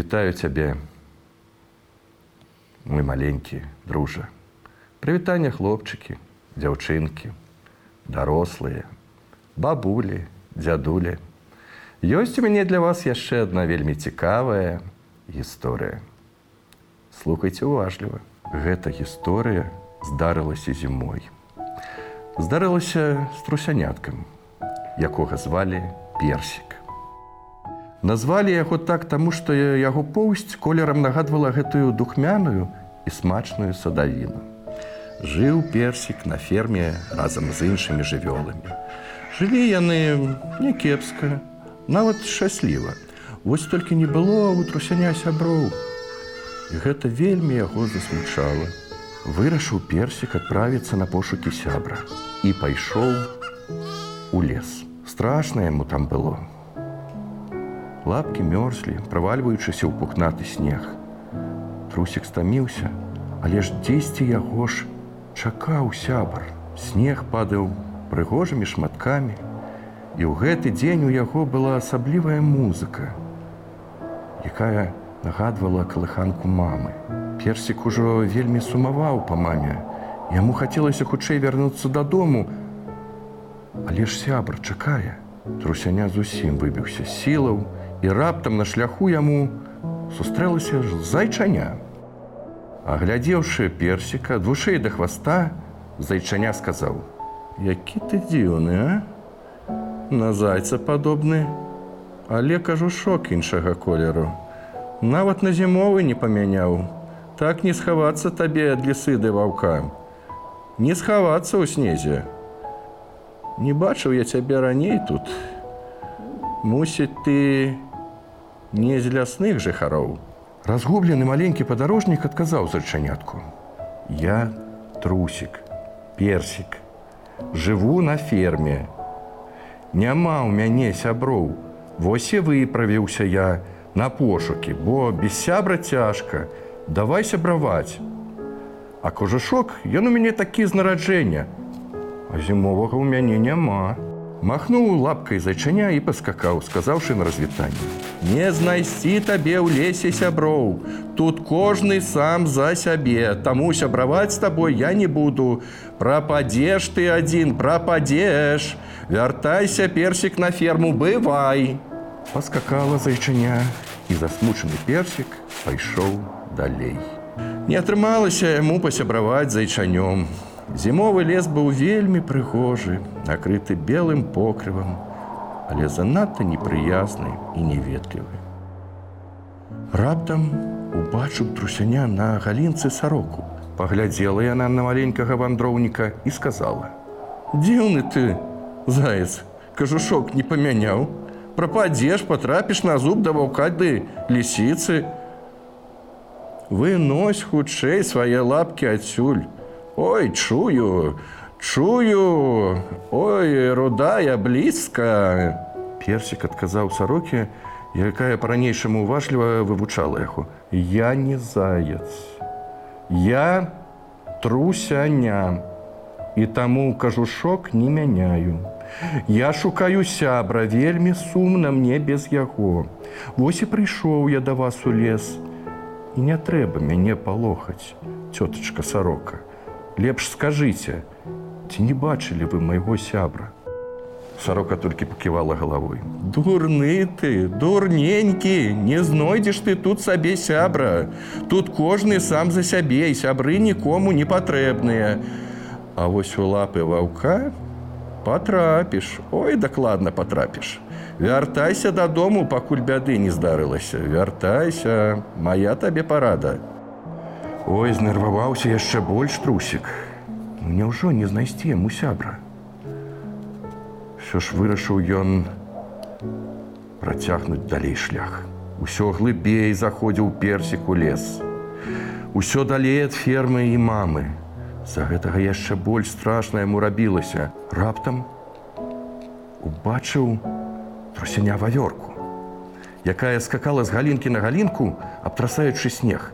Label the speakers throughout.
Speaker 1: Вітаю цябе, мой маленькі дружа. Прывітання хлопчыкі, дзяўчынкі, дарослыя, бабулі, дзядулі. Ёсць у мяне для вас яшчэ адна вельмі цікавая гісторыя. Слухайце уважліва. Гэта гісторыя здарылася зімой. Здарылася з трусяняткам, якога звалі персік. Назвалі яго так, таму што яго поўсць колерам нагадвала гэтую духмяную і смачную садавіну. Жыў персік на ферме разам з іншымі жывёламі. Жылі яны някепска, нават шчасліва. Вось толькі не было у трусяня сяброў. І гэта вельмі яго засмучала. Вырашыў персік адправіцца на пошукі сябра і пайшоў у лес. Страшна яму там было. Лапкі мёрзлі, правальваючыся ў пухнаты снег. Трусік стаміўся, але ж дзесьці яго ж чакаў сябар. Снег падаў прыгожымі шматкамі. І ў гэты дзень у яго была асаблівая музыка, якая нагадвала калыханку мамы. Персік ужо вельмі сумаваў па маме. Яму хацелася хутчэй вярнуцца дадому, Але ж сябр чакае. Трусяня зусім выбіўся сілаў, і раптам на шляху яму сустрэлася ж зайчаня. Аглядзеўшы персіка ад вушэй да хваста, зайчаня сказаў: « Які ты дзіўны, а? На зайца падобны, але кажу шок іншага колеру. Нават на зімовы не памяняў. Так не схавацца табе ад лісыды ваўка. Не схавацца ў снезе. Не бачыў я цябе раней тут. Мусіць ты не з лясных жыхароў. Разгублены маленькі падарожнік адказаў зачанятку: « Я трусік, персік, жыву на ферме. Няма ў мяне сяброў, Вось і выправіўся я на пошукі, бо без сябра цяжка, давай сябраваць. А кожушок ён у мяне такі з нараджэння, А зімовага ў мяне няма. Махнуў лапкай зайчаня і паскакаў, сказаўшы на развітанне: « Не знайсці табе ў лесе сяброў. Тут кожны сам за сябе, Таму сябраваць з табой я не буду. Прападзеш ты адзін, прападзеш. Вяртайся персік на ферму, бывай. Паскакала зайчаня і засмучаны персік пайшоў далей. Не атрымалася яму пасябраваць зайчанём. Зімовы лес быў вельмі прыгожы, накрыты белым покрывам, але занадта непрыязны і неветлівы. Раптам убачыў трусяня на галінцы сароку. Паглядзела яна на маленькага вандроўніка і сказала: « Дзіўны ты, заяц, кажушок не памяняў, Прападзеш, потрапіш на зуб да ваўкады лісіцы. Вынось хутчэй свае лапкі адсюль. Ой, чую, чую, Ой, рудая блізка. Персік адказаў сарокі, якая па-ранейшаму уважліва вывучала яго. Я не заяц. Я трусяня. І таму кажушок не мяняю. Я шукаю сябра, вельмі сумна мне без яго. Вось і прыйшоў я да вас у лес. І не трэба мяне палохаць, цётачка сарока. Лепш скажыце, ці не бачылі вы майго сябра. Сарока толькі паківала галавой. Дурны ты, дурненькі, не знойдзеш ты тут сабе сябра. Тут кожны сам за сябе і сябры нікому не патрэбныя. А вось у лапы ваўка патрапіш, Ой, дакладна патрапіш. Вяртайся дадому, пакуль бяды не здарылася. Вяртайся, моя табе парада. Ой, знерваваўся яшчэ больш трусік. Ну, Няўжо не знайсці яму сябра. Всё ж вырашыў ён працягнуць далей шлях. Усё глыбей заходзіў персік у лес. Усё далей ад фермы і мамы. За гэтага яшчэ больш страшна яму рабілася. Раптам убачыў трусеня вавёрку, якая скакала з галінкі на галінку, абтрасаючы снег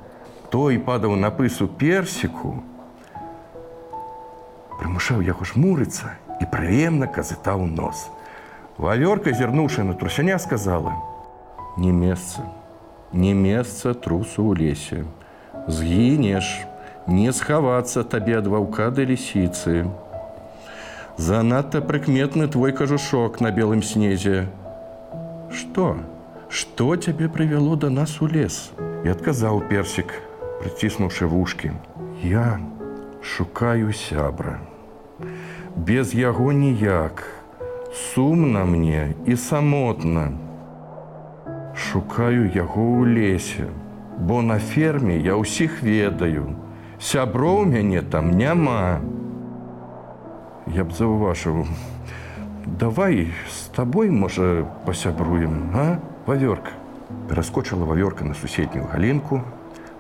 Speaker 1: той падаў на пысу персіку, прымушаў яго жмурыцца і прыемна казытаў нос. Вавёрка, зірнуўшы на трусяня, сказала: « Не месца, не месца трусу ў лесе. Згінеш, не схавацца табе ад ваўка да лісіцы. Занадта прыкметны твой кажушок на белым снезе. Што? Што цябе прывяло да нас у лес? І адказаў персік, прыціснуўшы вушкі. Я шукаю сябра. Без яго ніяк. Сумна мне і самотна. Шукаю яго ў лесе, бо на ферме я ўсіх ведаю. Сяброў мяне там няма. Я б заўважыў. Давай з табой, можа, пасябруем, а? Вавёрка. Пераскочыла вавёрка на суседнюю галінку,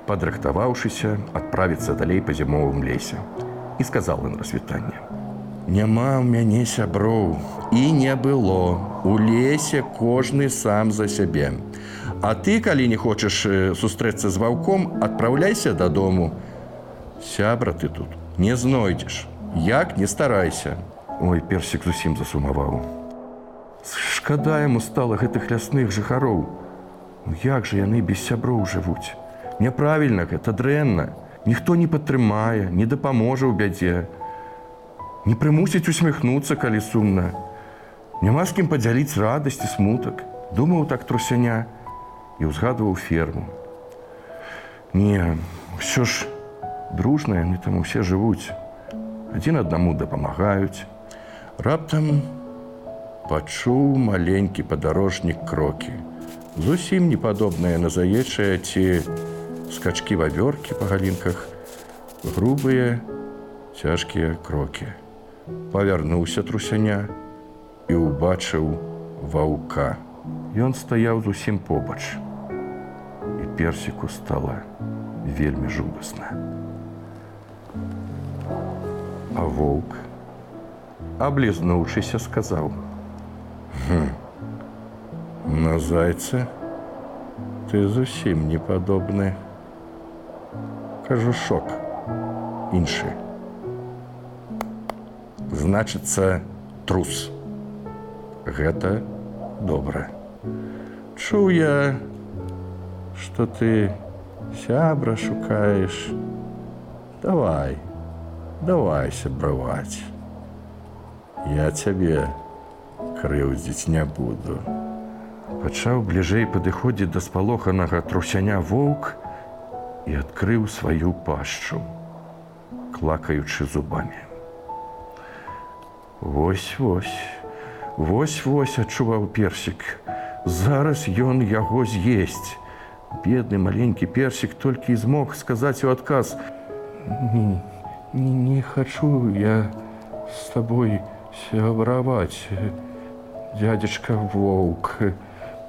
Speaker 1: падрыхтаваўшыся адправіцца далей па зімовым лесе і сказала на развітанне: Няма ў мяне сяброў і не было. У лесе кожны сам за сябе. А ты, калі не хочаш сустрэцца з ваўком, адпраўляйся дадому. Сябра ты тут не знойдзеш. Як не старайся. Ой, персік зусім засумаваў. Шкада яму стала гэтых лясных жыхароў. Ну, як жа яны без сяброў жывуць. Няправільна гэта дрэнна. Ніхто не падтрымае, не дапаможа ў бядзе. Не прымусіць усміхнуцца, калі сумна. Няма з кім падзяліць радасць і смутак. Думаў так трусяня і ўзгадваў ферму. Не, ўсё ж дружна яны там усе жывуць. Адзін аднаму дапамагаюць. Раптам пачуў маленькі падарожнік крокі. Зусім не падобныя на заечыя ці скачкі вавёркі па галінках, грубыя, цяжкія крокі. Павярнуўся трусяня і ўбачыў ваўка. Ён стаяў зусім побач. І персіку стала вельмі жудасна. А воўк, аблізнуўшыся, сказаў: « На зайца ты зусім не падобны. Кажу шок іншы. Значыцца трус. Гэта добра. Чуў я, што ты сябра шукаеш. Давай, давай сябраваць. Я цябе крыўдзіць не буду. Пачаў бліжэй падыходзіць да спалоханага трусяня воўк і адкрыў сваю пашчу, клакаючы зубамі. Вось вось, вось вось адчуваў персік. Зараз ён яго з'есць. Бедны маленькі персік толькі і змог сказаць у адказ: не, не, не хачу я з табой сябраваць, дядзечка воўк,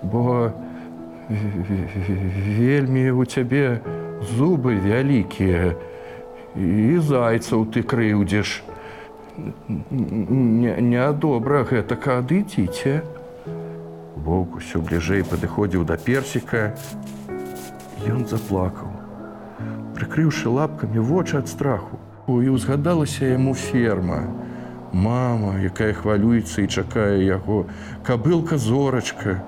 Speaker 1: бо вельмі у цябе зубы вялікія і зайцаў ты крыўдзеш. Нядобра не гэта кадыціце. Воўк усё бліжэй падыходзіў да персіка. Ён заплакаў, прыкрыўшы лапкамі вочы ад страху. І ўзгадалася яму ферма. Мама, якая хвалюецца і чакае яго, кабылка зорачка.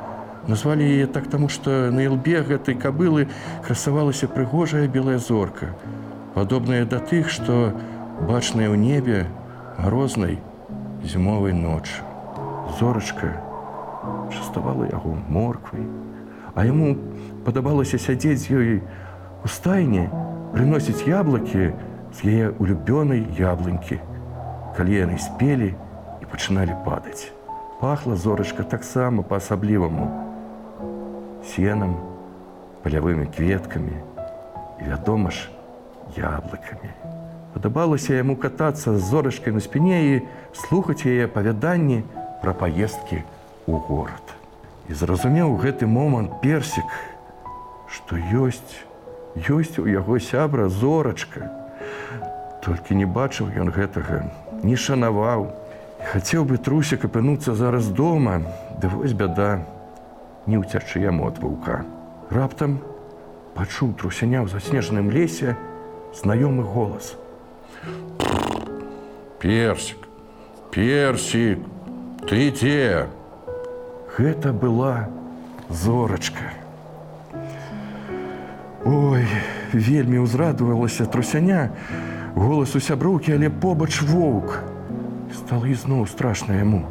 Speaker 1: Назвалі яе так таму, што на ілбе гэтай кабылы красавалася прыгожая белая зорка, падобная да тых, што бачная ў небе грознай зімовай ночы. Зорачка частавала яго морквай, а яму падабалася сядзець ёй у стайне, прыносіць яблыкі з яе улюбёнай яблынькі. Калі яны спелі і пачыналі падаць. Пахла зорачка таксама па-асабліваму сенам, палявымі кветкамі і, вядома ж, яблыкамі. Падабалася яму катацца з зорачкай на спіне і слухаць яе апавяданні пра паездкі ў горад. І зразумеў гэты момант персік, што ёсць, ёсць у яго сябра зорачка. Толькі не бачыў ён гэтага, не шанаваў. Хацеў бы трусік апынуцца зараз дома, ды вось бяда, не ўцячы яму ад ваўка. Раптам пачуў трусяня ў заснежаным лесе знаёмы голас. Персік, персік, ты дзе? Гэта была зорачка. Ой, вельмі ўзрадавалася трусяня, голас у сяброўкі, але побач воўк. Стала ізноў страшна яму.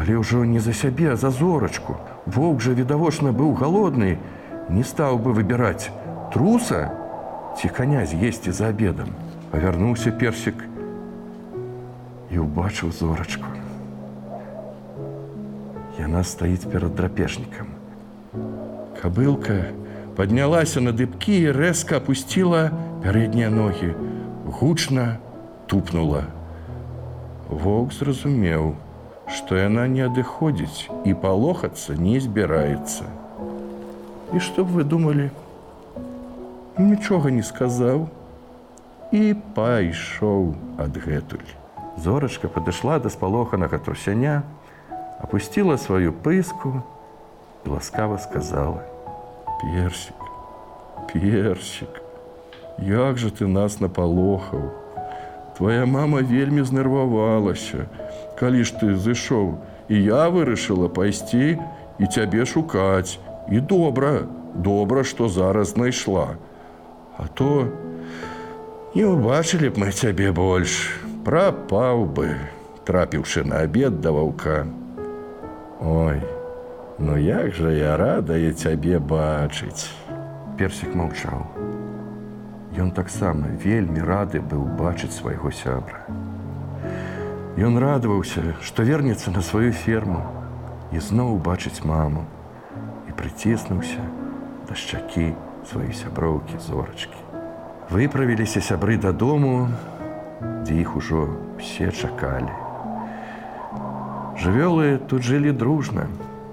Speaker 1: Але ўжо не за сябе, а за зорачку. Воўк жа відавочна быў галодны, не стаў бы выбіраць труса ці каня з'есці за обедам. Павярнуўся персік і ўбачыў зорачку. Яна стаіць перад драпежнікам. Кабылка паднялася на дыбкі і рэзка апусціла пярэднія ногі, гучна тупнула. Воўк зразумеў, што яна не адыходзіць і палохацца не збіраецца. І што б вы думалі? Нічога не сказаў і пайшоў адгэтуль. Зорачка падышла да спалоханага трусяня, опустила свою пыску и ласкаво сказала: Персик, персик, як же ты нас напалохаў. Твоя мама вельмі знервавалася, калі ж ты зышоў, і я вырашыла пайсці і цябе шукаць. І добра, добра, што зараз знайшла. А то не ўбачылі б мы цябе больш, прапаў бы, трапіўшы на абед да ваўка. Ой, ну як жа я радая цябе бачыць. Персік маўчаў. Ён таксама вельмі рады быў бачыць свайго сябра. Ён радаваўся, што вернецца на сваю ферму і зноў убачыць маму і прыціснуўся да шчакі сваёй сяброўкі зорачкі. Выправіліся сябры дадому, дзе іх ужо все чакалі. Жывёлы тут жылі дружна,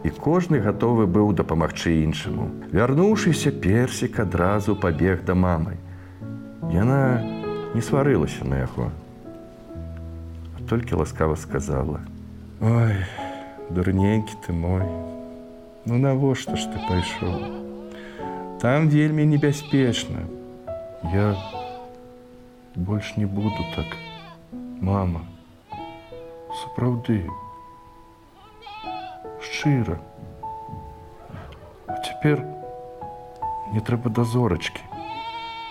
Speaker 1: і кожны гатовы быў дапамагчы іншаму. Вярнуўшыся персік адразу пабег да мамы. Яна не сварылася на яго, толькі ласкава сказала: « Ой, дурненькі ты мой, Ну навошта ж ты пайшоў? Там вельмі небяспечна. Я больш не буду так, мама, сапраўды, шчыра. А цяпер не трэба да зорачкі.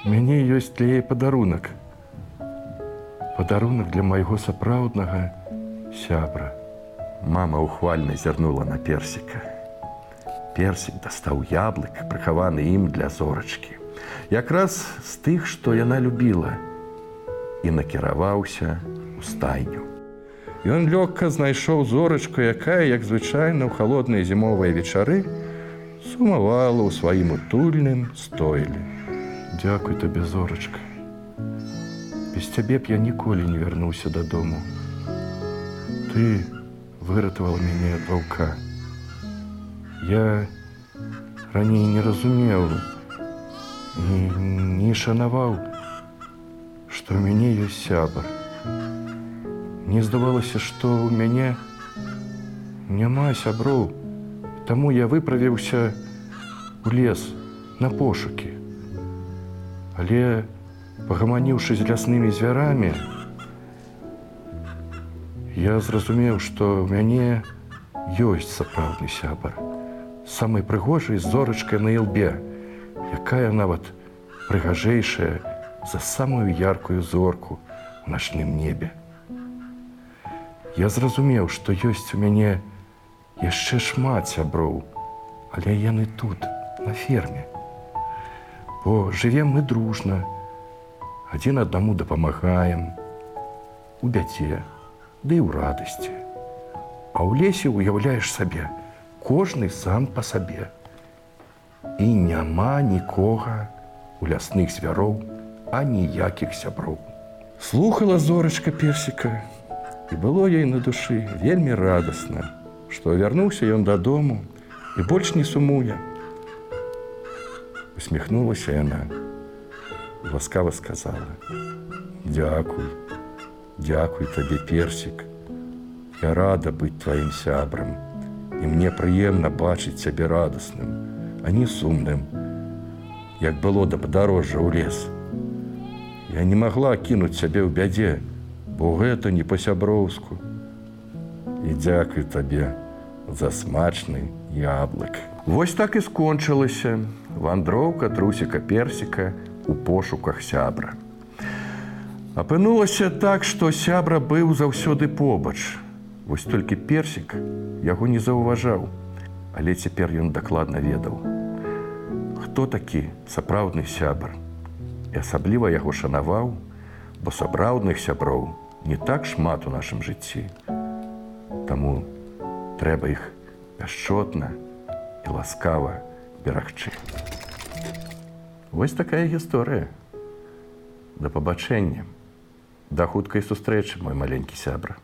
Speaker 1: У мяне ёсць для яе падарунак. Падарунак для майго сапраўднага сябра. Мама ухвальна зірнула на персіка. Персік дастаў яблык, прыхаваны ім для зорачкі. Якраз з тых, што яна любіла і накіраваўся у стайню. Ён лёгка знайшоў зорачку, якая, як звычайна ў халодныя зімовыя вечары, сумавала ў сваім утульным стойле. Дякуй табе зорачка. Без цябе б я ніколі не вярнуўся дадому. Ты выратавала мяне ад ваўка. Я раней не разумеў, не, не шанаваў, што ў мяне ёсць сябар. Мне здавалася, што ў мяне няма сяброў, Таму я выправіўся у лес на пошукі. Але пагаманіўшы з ляснымі звярамі, я зразумеў, што ў мяне ёсць сапраўдны сябар, самай прыгожай зорачкай на ілбе, якая нават прыгажэйшая за самую яркую зорку у начным небе. Я зразумеў, што ёсць у мяне яшчэ шмат сяброў, але яны тут, на ферме. Бо жывем мы дружна, адзін аднаму дапамагаем, у бяце, ды ў радасці. А ў лесе уяўляеш сабе, кожны сам па сабе. І няма нікога у лясных звяроў, а ніякіх сяброў. Слухала зорачка персіка, І было ёй на душы вельмі радасна, што вярнуўся ён дадому і больш не сумуе. Усміхнулася яна, ласкава сказала: « Дякуй, Дякуй табе персік. Я рада быць тваім сябрам, і мне прыемна бачыць цябе радасным, а не сумным, як было да падарожжа ў лес. Я не магла кінуць цябе ў бядзе, бо гэта не па-сяброўску. І дзякуй табе за смачны яблык. Вось так і скончылася. вандроўка трусіка персіка у пошуках сябра. Апынулася так, што сябра быў заўсёды побач. Вось толькі персік яго не заўважаў, але цяпер ён дакладна ведаў. Хто такі сапраўдны сябар? І асабліва яго шанаваў, бо сапраўдных сяброў не так шмат у нашым жыцці. Таму трэба іх пяшчотна і ласкава берагчы. Вось такая гісторыя. Да пабачэння. Да хуткай сустрэчы, мой маленькі сябра.